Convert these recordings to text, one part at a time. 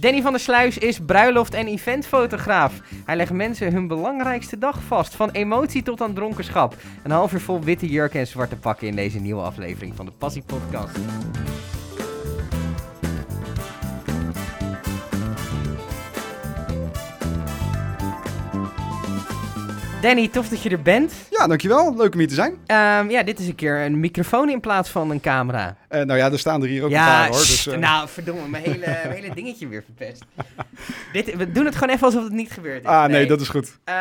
Danny van der Sluis is bruiloft- en eventfotograaf. Hij legt mensen hun belangrijkste dag vast, van emotie tot aan dronkenschap. Een half uur vol witte jurken en zwarte pakken in deze nieuwe aflevering van de Passie Podcast. Danny, tof dat je er bent. Ja, dankjewel. Leuk om hier te zijn. Ehm, ja, dit is een keer een microfoon in plaats van een camera. Uh, nou ja, er staan er hier ook ja, een paar hoor. Dus, uh... nou verdomme, mijn hele, mijn hele dingetje weer verpest. dit, we doen het gewoon even alsof het niet gebeurd is. Ah, nee, dat is goed. Uh,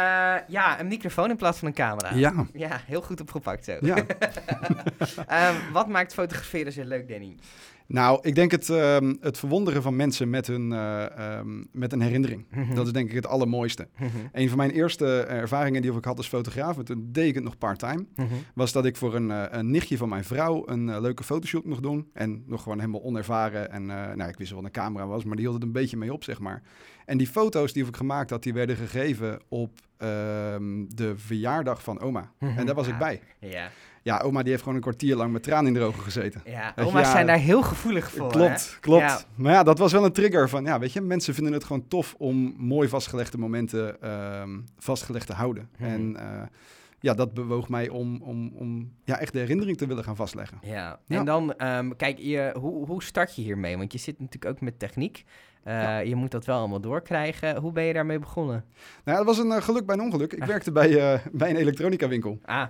ja, een microfoon in plaats van een camera. Ja. Ja, heel goed opgepakt zo. Ja. um, wat maakt fotograferen zo leuk, Danny? Nou, ik denk het, uh, het verwonderen van mensen met, hun, uh, um, met een herinnering. Mhm. Dat is denk ik het allermooiste. Een van mijn eerste ervaringen die ik had als fotograaf, want toen deed ik het nog part-time, Mhm. was dat ik voor een, uh, een nichtje van mijn vrouw een uh, leuke fotoshoot mocht doen. En nog gewoon helemaal onervaren. En nou, ik wist wel wat een camera was, maar die hield het een beetje mee op, zeg maar. En die foto's die ik gemaakt had, die werden gegeven op ehm, de verjaardag van oma. En daar was ik bij. Ja, Ja, oma die heeft gewoon een kwartier lang met tranen in de ogen gezeten. ja. Weet je, oma's ja, zijn daar heel gevoelig voor. Klopt, hè? klopt. Ja. Maar ja, dat was wel een trigger van, ja, weet je, mensen vinden het gewoon tof om mooi vastgelegde momenten ehm, vastgelegd te houden. Mhm. En eh, ja, dat bewoog mij om, om, om ja, echt de herinnering te willen gaan vastleggen. Ja, Ja. en dan, ehm, kijk, je, hoe, hoe start je hiermee? Want je zit natuurlijk ook met techniek. Uh, Ja. Je moet dat wel allemaal doorkrijgen. Hoe ben je daarmee begonnen? Nou, dat was een eh, geluk bij een ongeluk. Ik werkte bij, eh, bij een elektronica winkel. Ah.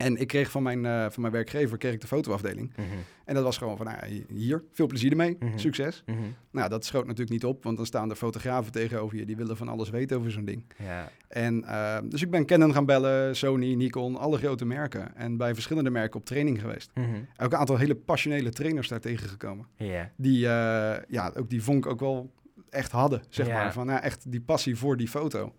En ik kreeg van mijn, eh, van mijn werkgever kreeg ik de fotoafdeling. Mhm. En dat was gewoon van, nou, ja, hier, veel plezier ermee, Mhm. succes. Mhm. Nou, dat schoot natuurlijk niet op, want dan staan er fotografen tegenover je. Die willen van alles weten over zo'n ding. Ja. En, eh, dus ik ben Canon gaan bellen, Sony, Nikon, alle grote merken. En bij verschillende merken op training geweest. Ook een aantal hele passionele trainers daar tegengekomen. Ja. Die, eh, ja, ook die vonk ook wel echt hadden, zeg Ja. maar. Van ja, echt die passie voor die foto.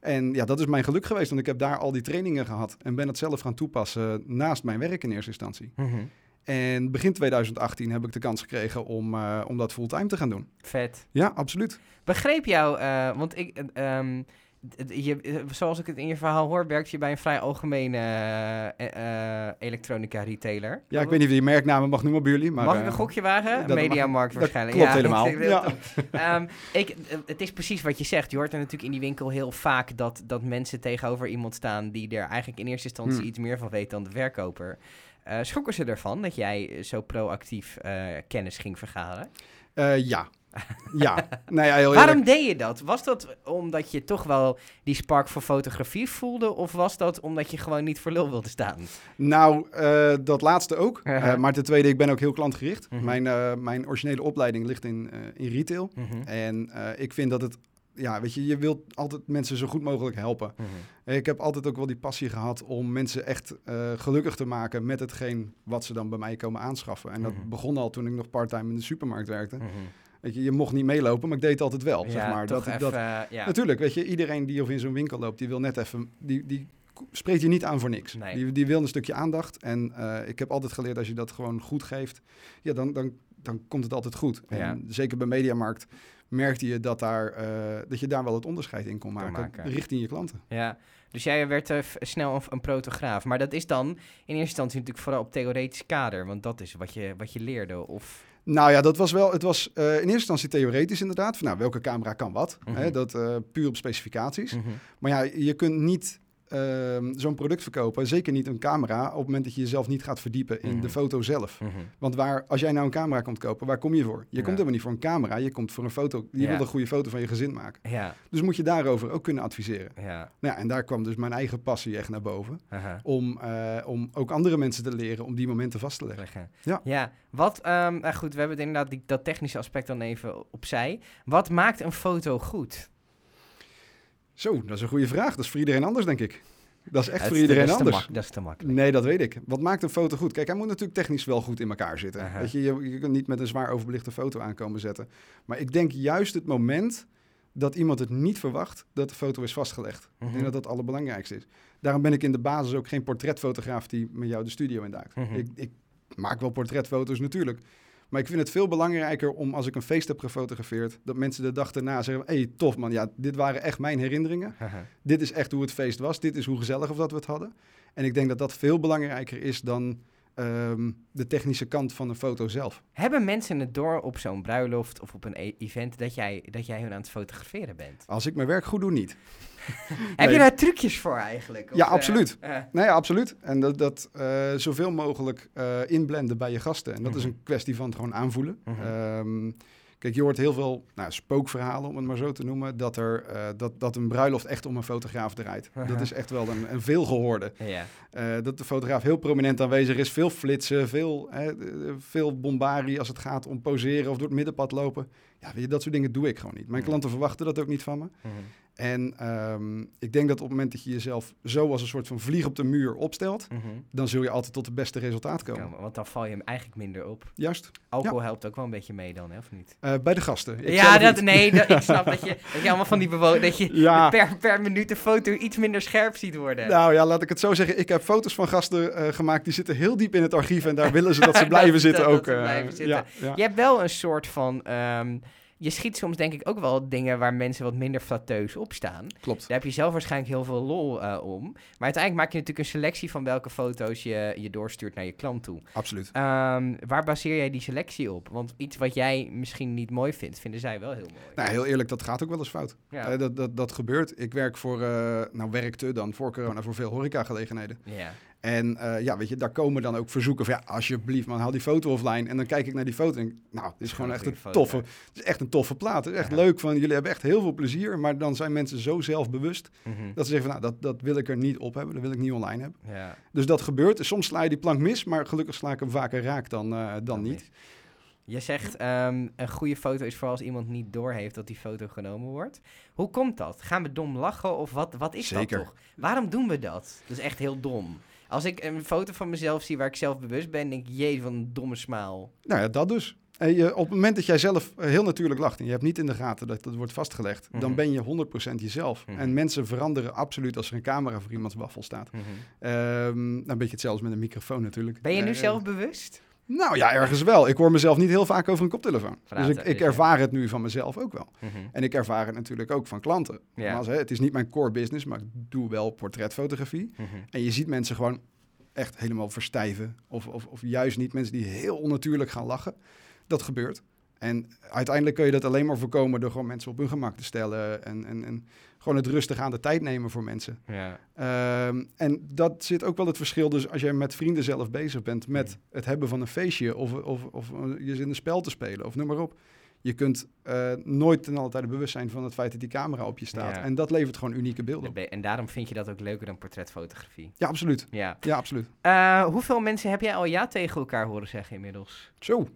En ja, dat is mijn geluk geweest, want ik heb daar al die trainingen gehad. En ben het zelf gaan toepassen naast mijn werk in eerste instantie. Mhm. En begin 2018 heb ik de kans gekregen om, eh, om dat fulltime te gaan doen. Vet. Ja, absoluut. Begreep jou, eh, want ik, eh, ehm, je, eh, zoals ik het in je verhaal hoor, werkt je bij een vrij algemene eh, eh, elektronica retailer. Ja, ik weet niet of je die merknamen mag noemen bij jullie. Maar, mag ik eh, een gokje wagen? Mediamarkt waarschijnlijk. dat klopt ja, helemaal. ik Ja. Ehm, ik, eh, het is precies wat je zegt. Je hoort er natuurlijk in die winkel heel vaak dat, dat mensen tegenover iemand staan die er eigenlijk in eerste instantie Hmm. iets meer van weten dan de verkoper. Eh schrokken ze ervan dat jij zo proactief eh, kennis ging vergaren? Eh, ja. Ja. Nou ja, heel Waarom deed je dat? Was dat omdat je toch wel die spark voor fotografie voelde? Of was dat omdat je gewoon niet voor lul wilde staan? Nou, eh, dat laatste ook. Eh, maar ten tweede, ik ben ook heel klantgericht. Mhm. mijn, eh, mijn originele opleiding ligt in, in retail. En eh, ik vind dat het... Ja, weet je, je wilt altijd mensen zo goed mogelijk helpen. Ik heb altijd ook wel die passie gehad om mensen echt gelukkig te maken met hetgeen wat ze dan bij mij komen aanschaffen. En dat Mhm. begon al toen ik nog parttime in de supermarkt werkte. Mhm. Weet je, je mocht niet meelopen, maar ik deed het altijd wel, Ja, zeg maar. dat, even, dat, eh, ja. Natuurlijk, weet je, iedereen die of in zo'n winkel loopt, die wil net even, die, die spreekt je niet aan voor niks. Nee. Die, die wil een stukje aandacht. En eh, ik heb altijd geleerd, als je dat gewoon goed geeft, ja, dan, dan, dan komt het altijd goed. Ja. En zeker bij Mediamarkt merkte je dat, daar, eh, dat je daar wel het onderscheid in kon maken, maken. richting je klanten. Ja, dus jij werd f- snel een, een protograaf. Maar dat is dan in eerste instantie natuurlijk vooral op theoretisch kader. Want dat is wat je, wat je leerde. Of, Nou ja, dat was wel, het was eh, in eerste instantie theoretisch inderdaad. Van, nou, welke camera kan wat? Mhm. Hè, dat eh, puur op specificaties. Maar ja, je kunt niet ehm, zo'n product verkopen, zeker niet een camera, op het moment dat je jezelf niet gaat verdiepen in Mhm. de foto zelf. Want waar, als jij nou een camera komt kopen, waar kom je voor? Je Ja. komt helemaal niet voor een camera, je komt voor een foto. Je Ja. wil een goede foto van je gezin maken. Ja, Dus moet je daarover ook kunnen adviseren. ja. Nou ja, en daar kwam dus mijn eigen passie echt naar boven. Om, eh, om ook andere mensen te leren om die momenten vast te leggen. Leggen. Ja. ja. Wat, ehm, nou goed, we hebben het inderdaad die, dat technische aspect dan even opzij. Wat maakt een foto goed? Zo, dat is een goede vraag. Dat is voor iedereen anders, denk ik. Dat is echt Dat voor iedereen is anders. dat is te makkelijk. Nee, dat weet ik. Wat maakt een foto goed? Kijk, hij moet natuurlijk technisch wel goed in elkaar zitten. Weet je, je, je kunt niet met een zwaar overbelichte foto aankomen zetten. Maar ik denk juist het moment dat iemand het niet verwacht dat de foto is vastgelegd. Ik Mhm. denk dat dat het allerbelangrijkste is. Daarom ben ik in de basis ook geen portretfotograaf die met jou de studio induikt. Mhm. ik, ik maak wel portretfoto's natuurlijk. Maar ik vind het veel belangrijker om als ik een feest heb gefotografeerd, dat mensen de dag daarna zeggen: hé, hey, tof man, ja, dit waren echt mijn herinneringen. Dit is echt hoe het feest was. Dit is hoe gezellig of dat we het hadden. En ik denk dat dat veel belangrijker is dan ehm, de technische kant van een foto zelf. Hebben mensen het door op zo'n bruiloft of op een e- event dat jij, dat jij hun aan het fotograferen bent? Als ik mijn werk goed doe, niet. Heb je daar trucjes voor eigenlijk? Of, Ja, eh, absoluut. eh, Nee, absoluut. En dat, dat eh, zoveel mogelijk inblenden bij je gasten. En dat is Mhm. een kwestie van het gewoon aanvoelen. Mhm. Ehm, kijk, je hoort heel veel nou, spookverhalen, om het maar zo te noemen, dat, er, eh, dat, dat een bruiloft echt om een fotograaf draait. Dat is echt wel een, een veelgehoorde. ja. Eh, dat de fotograaf heel prominent aanwezig is. Veel flitsen, veel, hè, eh, veel bombarie als het gaat om poseren of door het middenpad lopen. Ja, weet je, dat soort dingen doe ik gewoon niet. Mijn klanten verwachten dat ook niet van me. Mhm. En ehm, ik denk dat op het moment dat je jezelf zo als een soort van vlieg op de muur opstelt, Mhm. dan zul je altijd tot het beste resultaat komen. Komen, Want dan val je hem eigenlijk minder op. Juist. Alcohol helpt ook wel een beetje mee dan, hè, of niet? Eh, bij de gasten. Ik ja, dat, niet. nee, dat, ik snap dat je, dat je allemaal van die bewoning, dat je Ja. per, per minuut de foto iets minder scherp ziet worden. Nou ja, laat ik het zo zeggen. Ik heb foto's van gasten eh, gemaakt die zitten heel diep in het archief en daar willen ze dat ze blijven Dat- zitten dat- ook. dat ze eh, blijven zitten. Ja, ja. Je hebt wel een soort van. ehm, je schiet soms denk ik ook wel dingen waar mensen wat minder flatteus op staan. Klopt. Daar heb je zelf waarschijnlijk heel veel lol eh, om. Maar uiteindelijk maak je natuurlijk een selectie van welke foto's je, je doorstuurt naar je klant toe. Absoluut. Ehm, waar baseer jij die selectie op? Want iets wat jij misschien niet mooi vindt, vinden zij wel heel mooi. Nou, heel eerlijk, dat gaat ook wel eens fout. ja. Eh, dat, dat, dat gebeurt. Ik werk voor, eh, nou werkte dan voor corona voor veel horecagelegenheden. ja. En eh, ja, weet je, daar komen dan ook verzoeken van ja, alsjeblieft man, haal die foto offline. En dan kijk ik naar die foto en denk, nou, dit is gewoon echt een toffe, het is echt een toffe plaat. Het is echt Ja. leuk van, jullie hebben echt heel veel plezier. Maar dan zijn mensen zo zelfbewust Mhm. dat ze zeggen van, nou, dat, dat wil ik er niet op hebben, dat wil ik niet online hebben. ja. Dus dat gebeurt. Soms sla je die plank mis, maar gelukkig sla ik hem vaker raak dan, eh, dan niet. Je zegt ehm, een goede foto is vooral als iemand niet doorheeft dat die foto genomen wordt. Hoe komt dat? Gaan we dom lachen of wat, wat is Zeker. dat toch? Waarom doen we dat? Dat is echt heel dom. Als ik een foto van mezelf zie waar ik zelf bewust ben, denk ik, jee, van een domme smaal. Nou ja, dat dus. En je, op het moment dat jij zelf eh, heel natuurlijk lacht en je hebt niet in de gaten dat dat wordt vastgelegd, Mhm. dan ben je 100% jezelf. Mhm. En mensen veranderen absoluut als er een camera voor iemands waffel staat. Ehm, nou, een beetje hetzelfde met een microfoon natuurlijk. Ben je nu Eh, zelf bewust? Nou ja, ergens wel. Ik hoor mezelf niet heel vaak over een koptelefoon. Praten, dus ik, ik ja. ervaar het nu van mezelf ook wel. En ik ervaar het natuurlijk ook van klanten. Ja. Hè, het is niet mijn core business, maar ik doe wel portretfotografie. En je ziet mensen gewoon echt helemaal verstijven. Of, of, of juist niet mensen die heel onnatuurlijk gaan lachen. Dat gebeurt. En uiteindelijk kun je dat alleen maar voorkomen door gewoon mensen op hun gemak te stellen. En, en, en gewoon het rustig aan de tijd nemen voor mensen. Ja. Ehm, en dat zit ook wel het verschil. Dus als jij met vrienden zelf bezig bent met het hebben van een feestje. Of, of, of eh, je zit een spel te spelen of noem maar op. Je kunt eh, nooit ten alle tijde bewust zijn van het feit dat die camera op je staat. Ja. En dat levert gewoon unieke beelden op. En daarom vind je dat ook leuker dan portretfotografie. Ja, absoluut. Ja. Ja, absoluut. Eh, hoeveel mensen heb jij al ja tegen elkaar horen zeggen inmiddels? Zo.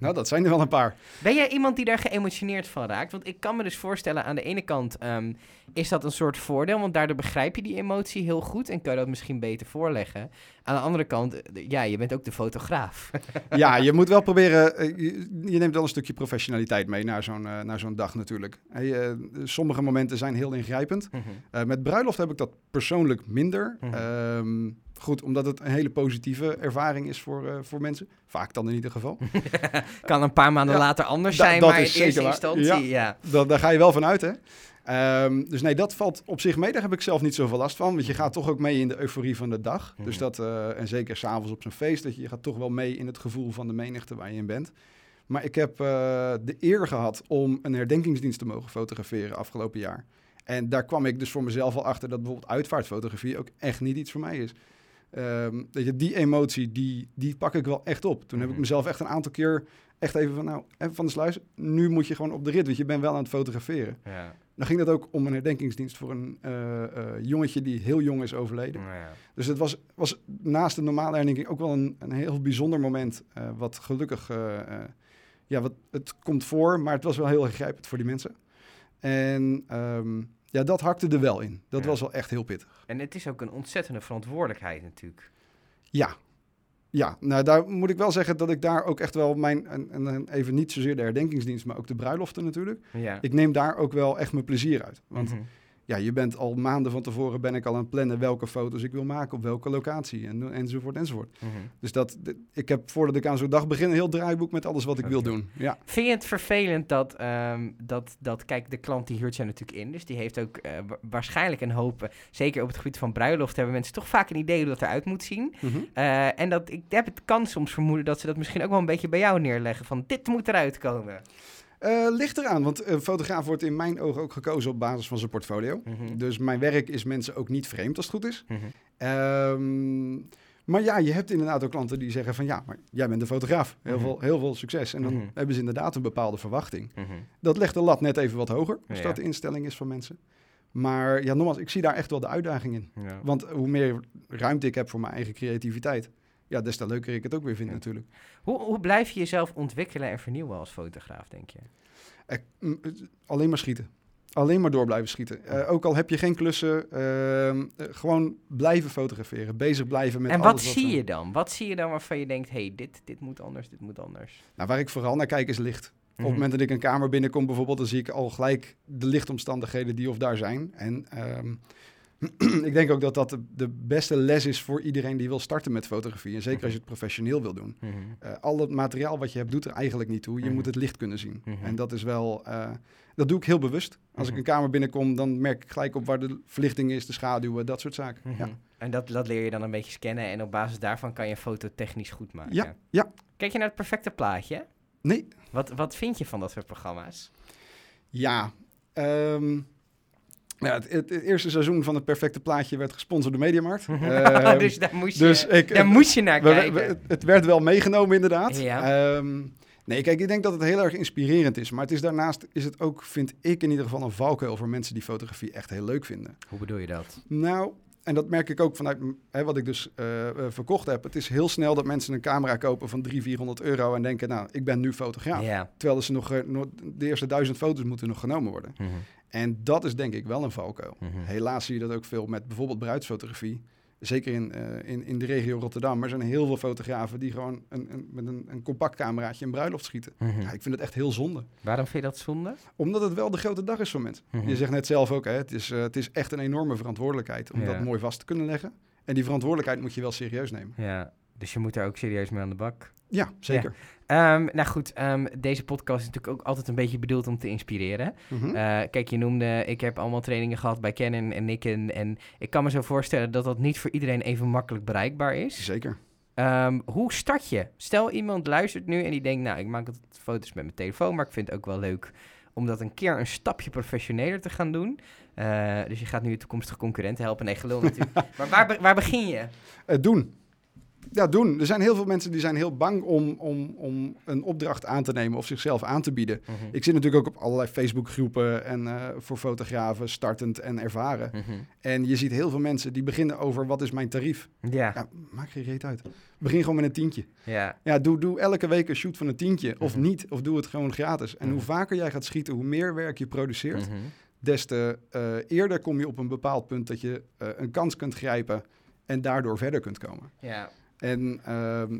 nou, dat zijn er wel een paar. Ben jij iemand die daar geëmotioneerd van raakt? Want ik kan me dus voorstellen, aan de ene kant ehm, is dat een soort voordeel, want daardoor begrijp je die emotie heel goed en kan je dat misschien beter voorleggen. Aan de andere kant, eh, ja, je bent ook de fotograaf. Ja, je moet wel proberen. eh, je, neemt wel een stukje professionaliteit mee naar zo'n eh, naar zo'n dag natuurlijk. Hey, sommige momenten zijn heel ingrijpend. Eh, met bruiloft heb ik dat persoonlijk minder. Mhm. Ehm, goed, omdat het een hele positieve ervaring is voor, eh, voor mensen. Vaak dan in ieder geval. kan een paar maanden Ja, later anders da- zijn, dat maar in is eerste zeker waar. instantie, ja. Da- daar ga je wel van uit, hè? Ehm, dus nee, dat valt op zich mee. Daar heb ik zelf niet zoveel last van. Want je gaat toch ook mee in de euforie van de dag. Mhm. Dus dat, eh, en zeker s'avonds op zo'n feest, dat je, je gaat toch wel mee in het gevoel van de menigte waar je in bent. Maar ik heb eh, de eer gehad om een herdenkingsdienst te mogen fotograferen afgelopen jaar. En daar kwam ik dus voor mezelf al achter dat bijvoorbeeld uitvaartfotografie ook echt niet iets voor mij is. Weet je, die emotie, die, die pak ik wel echt op. Toen heb ik Mhm. mezelf echt een aantal keer echt even van, nou, even van de sluis. Nu moet je gewoon op de rit, want je bent wel aan het fotograferen. Ja. Dan ging dat ook om een herdenkingsdienst voor een eh, eh, jongetje die heel jong is overleden. Ja. Dus het was, was naast de normale herdenking ook wel een, een heel bijzonder moment. eh, wat gelukkig, ja, wat, het komt voor, maar het was wel heel ingrijpend voor die mensen. En ehm, ja, dat hakte er wel in. Dat Ja. was wel echt heel pittig. En het is ook een ontzettende verantwoordelijkheid natuurlijk. Ja. Ja, nou daar moet ik wel zeggen dat ik daar ook echt wel mijn, en, en even niet zozeer de herdenkingsdienst, maar ook de bruiloften natuurlijk. Ja. Ik neem daar ook wel echt mijn plezier uit. Want Mhm. Ja, je bent al maanden van tevoren ben ik al aan het plannen welke foto's ik wil maken op welke locatie en, enzovoort enzovoort. Mhm. Dus dat, ik heb voordat ik aan zo'n dag begin een heel draaiboek met alles wat ik wil doen. Ja, Vind je het vervelend dat, ehm, dat, dat, kijk, de klant die huurt jou natuurlijk in, dus die heeft ook eh, wa- waarschijnlijk een hoop, eh, zeker op het gebied van bruiloft, hebben mensen toch vaak een idee hoe dat eruit moet zien. Mhm. Eh, en dat, ik heb het kan soms vermoeden dat ze dat misschien ook wel een beetje bij jou neerleggen, van dit moet eruit komen. Eh, ligt eraan, want een fotograaf wordt in mijn ogen ook gekozen op basis van zijn portfolio. Mhm. Dus mijn werk is mensen ook niet vreemd als het goed is. Mhm. Ehm, maar ja, je hebt inderdaad ook klanten die zeggen van ja, maar jij bent een fotograaf. Heel, Mhm. veel, heel veel succes. En dan hebben ze inderdaad een bepaalde verwachting. Dat legt de lat net even wat hoger, als Ja. dat de instelling is van mensen. Maar ja, nogmaals, ik zie daar echt wel de uitdaging in. Ja. Want hoe meer ruimte ik heb voor mijn eigen creativiteit, ja, des te leuker ik het ook weer vind Ja. natuurlijk. Hoe, hoe blijf je jezelf ontwikkelen en vernieuwen als fotograaf, denk je? Eh, het- alleen maar schieten. Alleen maar door blijven schieten. Eh, ook al heb je geen klussen, ehm, eh, gewoon blijven fotograferen. Bezig blijven met en alles wat zie je dan? Wat zie je dan waarvan je denkt, hey, dit, dit moet anders, dit moet anders? Nou, waar ik vooral naar kijk is licht. Op Mhm. het moment dat ik een kamer binnenkom bijvoorbeeld, dan zie ik al gelijk de lichtomstandigheden die of daar zijn. En ehm, ik denk ook dat dat de, de beste les is voor iedereen die wil starten met fotografie. En zeker als je het professioneel wil doen. Mhm. Eh, al het materiaal wat je hebt doet er eigenlijk niet toe. Je Mhm. moet het licht kunnen zien. Mhm. En dat is wel, eh, dat doe ik heel bewust. Als ik een kamer binnenkom, dan merk ik gelijk op waar de verlichting is, de schaduwen, dat soort zaken. Ja. En dat, dat leer je dan een beetje scannen en op basis daarvan kan je een foto technisch goed maken. Ja, ja. Kijk je naar het perfecte plaatje? Nee, Wat, wat vind je van dat soort programma's? ja. ehm, ja het, het, het eerste seizoen van het perfecte plaatje werd gesponsord door Mediamarkt. Ehm, dus daar moest je, dus ik, daar moest je naar we- kijken. we- het, werd wel meegenomen inderdaad. Ja. Ehm, nee, kijk, ik denk dat het heel erg inspirerend is. Maar het is daarnaast is het ook, vind ik in ieder geval, een valkuil voor mensen die fotografie echt heel leuk vinden. Hoe bedoel je dat? Nou, en dat merk ik ook vanuit hè, wat ik dus eh, eh, verkocht heb. Het is heel snel dat mensen een camera kopen van 300, 400 euro en denken, nou, ik ben nu fotograaf. Terwijl ze nog, eh, nog- de eerste duizend foto's moeten nog genomen worden. Mhm. En dat is denk ik wel een valkuil. Mhm. Helaas zie je dat ook veel met bijvoorbeeld bruidsfotografie. Zeker in, eh, in, in de regio Rotterdam. Maar er zijn heel veel fotografen die gewoon een, een, met een, een compact cameraatje een bruiloft schieten. Mhm. Ja, ik vind het echt heel zonde. Waarom vind je dat zonde? Omdat het wel de grote dag is voor mensen. Mhm. Je zegt net zelf ook, hè, het, is, eh, het is echt een enorme verantwoordelijkheid om Ja. dat mooi vast te kunnen leggen. En die verantwoordelijkheid moet je wel serieus nemen. Ja, dus je moet er ook serieus mee aan de bak. Ja, zeker. Ehm, nou goed, ehm, deze podcast is natuurlijk ook altijd een beetje bedoeld om te inspireren. Mhm. Eh, kijk, je noemde, ik heb allemaal trainingen gehad bij Canon en Nikon. En ik kan me zo voorstellen dat dat niet voor iedereen even makkelijk bereikbaar is. Zeker. Ehm, hoe start je? Stel iemand luistert nu en die denkt, nou, ik maak altijd foto's met mijn telefoon, maar ik vind het ook wel leuk om dat een keer een stapje professioneler te gaan doen. Eh, dus je gaat nu je toekomstige concurrenten helpen. Nee, gelul natuurlijk. maar waar, waar begin je? Eh, doen. Ja, doen. Er zijn heel veel mensen die zijn heel bang om, om, om een opdracht aan te nemen of zichzelf aan te bieden. Ik zit natuurlijk ook op allerlei Facebookgroepen en eh, voor fotografen, startend en ervaren. Mhm. En je ziet heel veel mensen die beginnen over wat is mijn tarief. Ja, Ja, maak je reet uit. Begin gewoon met een tientje. ja. Ja, doe, doe elke week een shoot van een tientje. Of Mhm. niet, of doe het gewoon gratis. En hoe Mhm. vaker jij gaat schieten, hoe meer werk je produceert. Mhm. Des te eh, eerder kom je op een bepaald punt dat je eh, een kans kunt grijpen en daardoor verder kunt komen. ja. En ehm,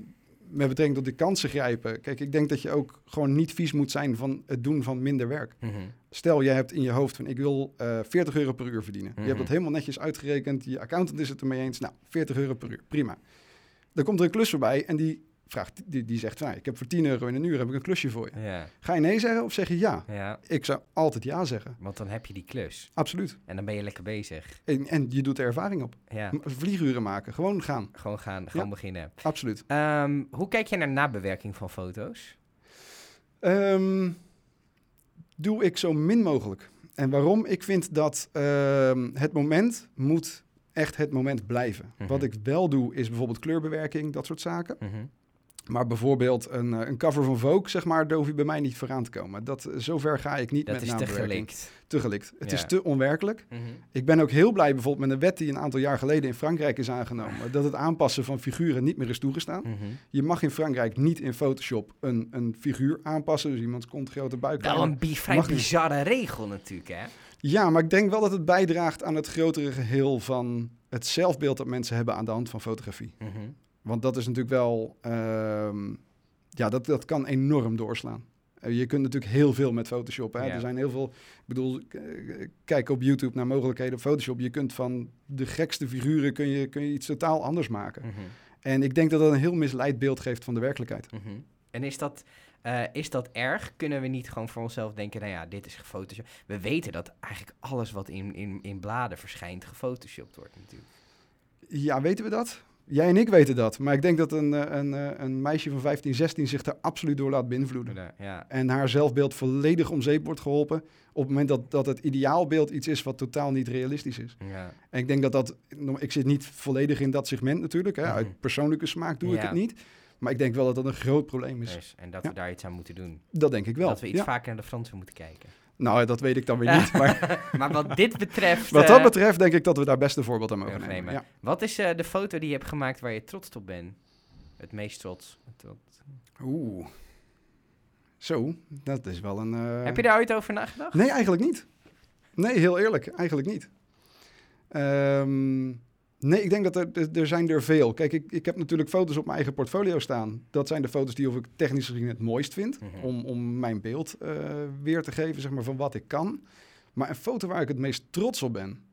met betrekking tot die kansen grijpen. Kijk, ik denk dat je ook gewoon niet vies moet zijn van het doen van minder werk. Mhm. Stel, jij hebt in je hoofd van ik wil eh 40 euro per uur verdienen. Je Mhm. hebt dat helemaal netjes uitgerekend. Je accountant is het ermee eens. Nou, 40 euro per uur, prima. Dan komt er een klus voorbij en die vraagt, die, die zegt nou, ik heb voor 10 euro in een uur heb ik een klusje voor je. Ja, Ga je nee zeggen of zeg je ja? ja, Ik zou altijd ja zeggen. want dan heb je die klus. Absoluut. En dan ben je lekker bezig. En, en je doet er ervaring op. Ja, Vlieguren maken, gewoon gaan. gewoon gaan, gewoon beginnen. Absoluut. Ehm, hoe kijk jij naar nabewerking van foto's? Ehm, doe ik zo min mogelijk. En waarom? Ik vind dat ehm, het moment moet echt het moment blijven. Mhm. Wat ik wel doe is bijvoorbeeld kleurbewerking, dat soort zaken. Mhm. Maar bijvoorbeeld een, eh, een cover van Vogue, zeg maar, daar hoef je bij mij niet vooraan te komen. Dat, zover ga ik niet Dat met is te gelikt. Te gelikt. Het Ja. is te onwerkelijk. Mhm. Ik ben ook heel blij bijvoorbeeld met een wet die een aantal jaar geleden in Frankrijk is aangenomen. Dat het aanpassen van figuren niet meer is toegestaan. Mhm. Je mag in Frankrijk niet in Photoshop een, een figuur aanpassen. Dus iemands kont, grote buik. Wel een bi- vrij niet. bizarre regel natuurlijk, hè? Ja, maar ik denk wel dat het bijdraagt aan het grotere geheel van het zelfbeeld dat mensen hebben aan de hand van fotografie. Mhm. Want dat is natuurlijk wel, ehm, ja, dat, dat kan enorm doorslaan. Eh, je kunt natuurlijk heel veel met Photoshop. Hè? Ja. Er zijn heel veel, ik bedoel, eh, kijk op YouTube naar mogelijkheden op Photoshop. Je kunt van de gekste figuren kun je, kun je iets totaal anders maken. Mhm, En ik denk dat dat een heel misleid beeld geeft van de werkelijkheid. mhm. En is dat, eh, is dat erg? Kunnen we niet gewoon voor onszelf denken, nou ja, dit is gefotoshopt. We weten dat eigenlijk alles wat in, in, in bladen verschijnt gefotoshopt wordt natuurlijk. Ja, weten we dat? Jij en ik weten dat. Maar ik denk dat een, eh, een, eh, een meisje van 15, 16 zich daar absoluut door laat beïnvloeden. Ja. En haar zelfbeeld volledig om zeep wordt geholpen. Op het moment dat, dat het ideaalbeeld iets is wat totaal niet realistisch is. ja. En ik denk dat dat. Ik zit niet volledig in dat segment natuurlijk. Hè. Mhm. Uit persoonlijke smaak doe ik het niet. Maar ik denk wel dat dat een groot probleem is. Dus, en dat we daar iets aan moeten doen. Dat denk ik wel. Dat we iets vaker naar de Fransen moeten kijken. Nou, dat weet ik dan weer niet. Maar maar wat dit betreft... wat dat eh, betreft denk ik dat we daar best een voorbeeld aan mogen nemen. Ja. Wat is eh, de foto die je hebt gemaakt waar je trots op bent? Het meest trots. Oeh. Zo, dat is wel een. eh, Heb je daar ooit over nagedacht? Nee, eigenlijk niet. Nee, heel eerlijk, eigenlijk niet. Ehm, nee, ik denk dat er, er, zijn er veel. Kijk, ik, ik heb natuurlijk foto's op mijn eigen portfolio staan. Dat zijn de foto's die of ik technisch gezien het mooist vind. Mhm. Om, om mijn beeld eh, weer te geven, zeg maar, van wat ik kan. Maar een foto waar ik het meest trots op ben...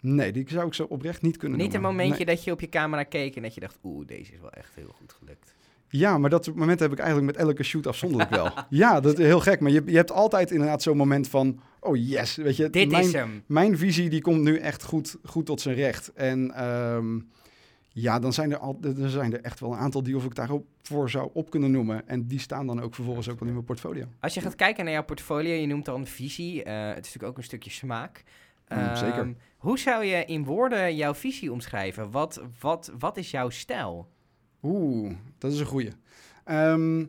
Nee, die zou ik zo oprecht niet kunnen Niet een momentje Nee. dat je op je camera keek en dat je dacht, oeh, deze is wel echt heel goed gelukt. Ja, maar dat moment heb ik eigenlijk met elke shoot afzonderlijk wel. Ja, dat is heel gek. Maar je, je hebt altijd inderdaad zo'n moment van... Oh yes, weet je. Dit mijn, is hem. mijn visie die komt nu echt goed, goed tot zijn recht. En ehm, ja, dan zijn er, al, er zijn er echt wel een aantal die of ik daarop voor zou op kunnen noemen. En die staan dan ook vervolgens ook wel in mijn portfolio. Als je gaat kijken naar jouw portfolio, je noemt een visie. eh, het is natuurlijk ook een stukje smaak. Mm, Ehm, zeker. Hoe zou je in woorden jouw visie omschrijven? Wat, wat, wat is jouw stijl? Oeh, dat is een goeie. Ehm,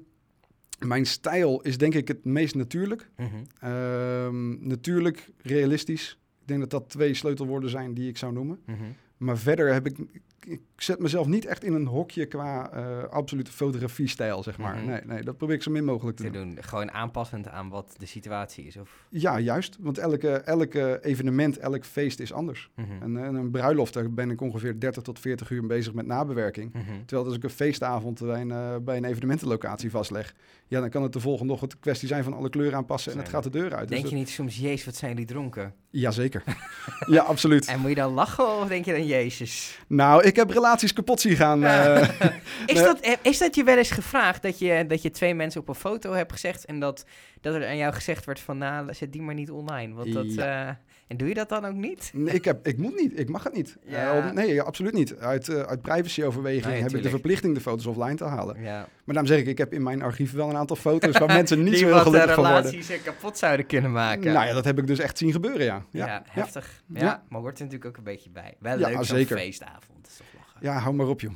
mijn stijl is denk ik het meest natuurlijk. Mhm. Ehm, natuurlijk, realistisch. Ik denk dat dat twee sleutelwoorden zijn die ik zou noemen. Mhm. Maar verder heb ik... Ik zet mezelf niet echt in een hokje qua eh, absolute fotografie-stijl, zeg maar. Mhm. Nee, nee, dat probeer ik zo min mogelijk te Te doen. doen. Gewoon aanpassend aan wat de situatie is. Of... Ja, juist. Want elke, elke evenement, elk feest is anders. Mhm. En, en een bruiloft, daar ben ik ongeveer 30 tot 40 uur bezig met nabewerking. Mhm. Terwijl als ik een feestavond bij een, eh, bij een evenementenlocatie vastleg... ja, dan kan het de volgende nog een kwestie zijn van alle kleuren aanpassen... en het gaat de deur uit. Dus Denk je dat- niet soms, jezus, wat zijn jullie dronken? Jazeker. ja, absoluut. En moet je dan lachen of denk je dan, jezus? Nou, ik heb relaties kapot zien gaan. eh. Is, Nee. dat, eh, is dat je wel eens gevraagd dat je, dat je twee mensen op een foto hebt gezegd en dat, dat er aan jou gezegd werd van, nou, zet die maar niet online. Want dat, Ja. Eh, en doe je dat dan ook niet? Nee, ik, heb, ik moet niet. Ik mag het niet. Ja. Eh, nee, absoluut niet. Uit, eh uit privacyoverweging Nee, heb ik de verplichting de foto's offline te halen. Ja. Maar daarom zeg ik, ik heb in mijn archief wel een aantal foto's waar mensen niet die zo heel de gelukkig van worden. relaties eh, kapot zouden kunnen maken. Nou ja, dat heb ik dus echt zien gebeuren, ja. ja, heftig. Ja. Maar hoort er natuurlijk ook een beetje bij. Wel Ja, leuk zo'n zeker. feestavond. Dat is toch lachen. Ja, hou maar op, joh.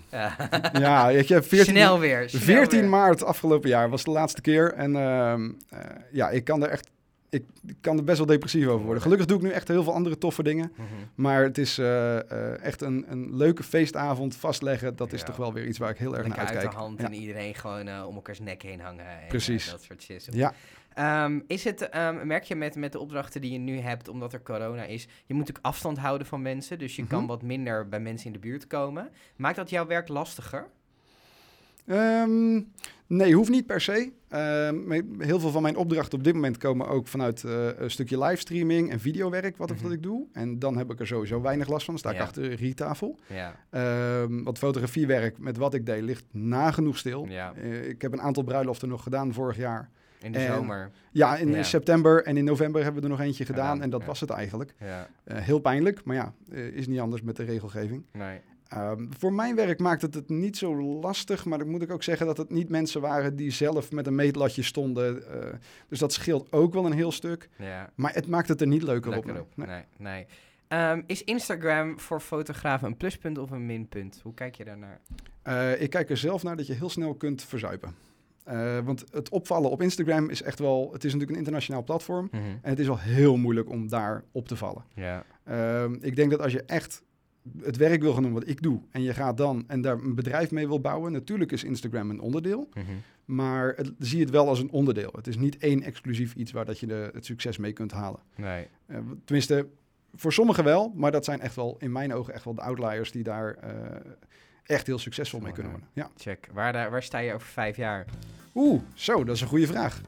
Ja. Je, 14, snel weer. snel 14 weer. maart afgelopen jaar was de laatste keer. En ehm, eh, ja, ik kan er echt... Ik, kan er best wel depressief over worden. Gelukkig doe ik nu echt heel veel andere toffe dingen. Mhm. Maar het is eh, eh, echt een, een leuke feestavond vastleggen. Dat is Ja. toch wel weer iets waar ik heel erg Lekker naar uit uitkijk. de hand Ja. en iedereen gewoon eh, om elkaars nek heen hangen. En, Precies. dat soort shit. Ja, Ehm, is het, ehm, merk je met, met de opdrachten die je nu hebt, omdat er corona is, je moet natuurlijk afstand houden van mensen, dus je Mhm. kan wat minder bij mensen in de buurt komen. Maakt dat jouw werk lastiger? Ehm, nee, hoeft niet per se. Maar heel veel van mijn opdrachten op dit moment komen ook vanuit eh, een stukje livestreaming en videowerk, wat, Mhm. wat ik doe. En dan heb ik er sowieso weinig last van. Dan sta ik achter een rietafel. Ja. Ehm want fotografiewerk met wat ik deed ligt nagenoeg stil. Ja. Eh, ik heb een aantal bruiloften nog gedaan vorig jaar. In de En- zomer. Ja, in Ja. september en in november hebben we er nog eentje gedaan. En dat ja. was het eigenlijk. Ja. Eh, heel pijnlijk, maar ja, is niet anders met de regelgeving. Nee. Ehm, voor mijn werk maakt het het niet zo lastig, maar dan moet ik ook zeggen dat het niet mensen waren die zelf met een meetlatje stonden. eh, dus dat scheelt ook wel een heel stuk. Ja. Maar het maakt het er niet leuker op. op. Nee. Nee. nee. Ehm, is Instagram voor fotografen een pluspunt of een minpunt? Hoe kijk je daarnaar? Eh, ik kijk er zelf naar dat je heel snel kunt verzuipen. Eh, want het opvallen op Instagram is echt wel... Het is natuurlijk een internationaal platform. En het is wel heel moeilijk om daar op te vallen. Ja. Ehm, ik denk dat als je echt het werk wil gaan doen wat ik doe... en je gaat dan en daar een bedrijf mee wil bouwen... natuurlijk is Instagram een onderdeel. Mhm. Maar het, zie het wel als een onderdeel. Het is niet één exclusief iets waar dat je de, het succes mee kunt halen. Nee. Eh, tenminste, voor sommigen wel, maar dat zijn echt wel in mijn ogen echt wel de outliers die daar eh, echt heel succesvol mee kunnen worden. Ja. Check. Waar, daar, waar sta je over vijf jaar? Oeh, zo, dat is een goede vraag.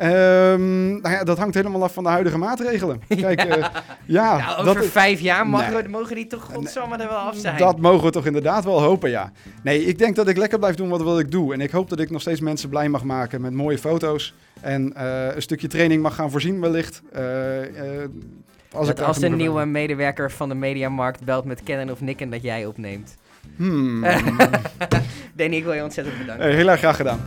Ehm, nou ja, dat hangt helemaal af van de huidige maatregelen. Kijk, ja, ja nou, over dat, vijf jaar mogen, nee. we, mogen die toch godsamme er wel af zijn. Dat mogen we toch inderdaad wel hopen, ja. Nee, ik denk dat ik lekker blijf doen wat, wat ik doe. En ik hoop dat ik nog steeds mensen blij mag maken met mooie foto's. En uh, een stukje training mag gaan voorzien wellicht. Uh, uh, als, dat als de nieuwe medewerker van de Mediamarkt belt met Canon of Nikon dat jij opneemt. Hmm. Danny, ik wil je ontzettend bedanken. heel erg graag gedaan.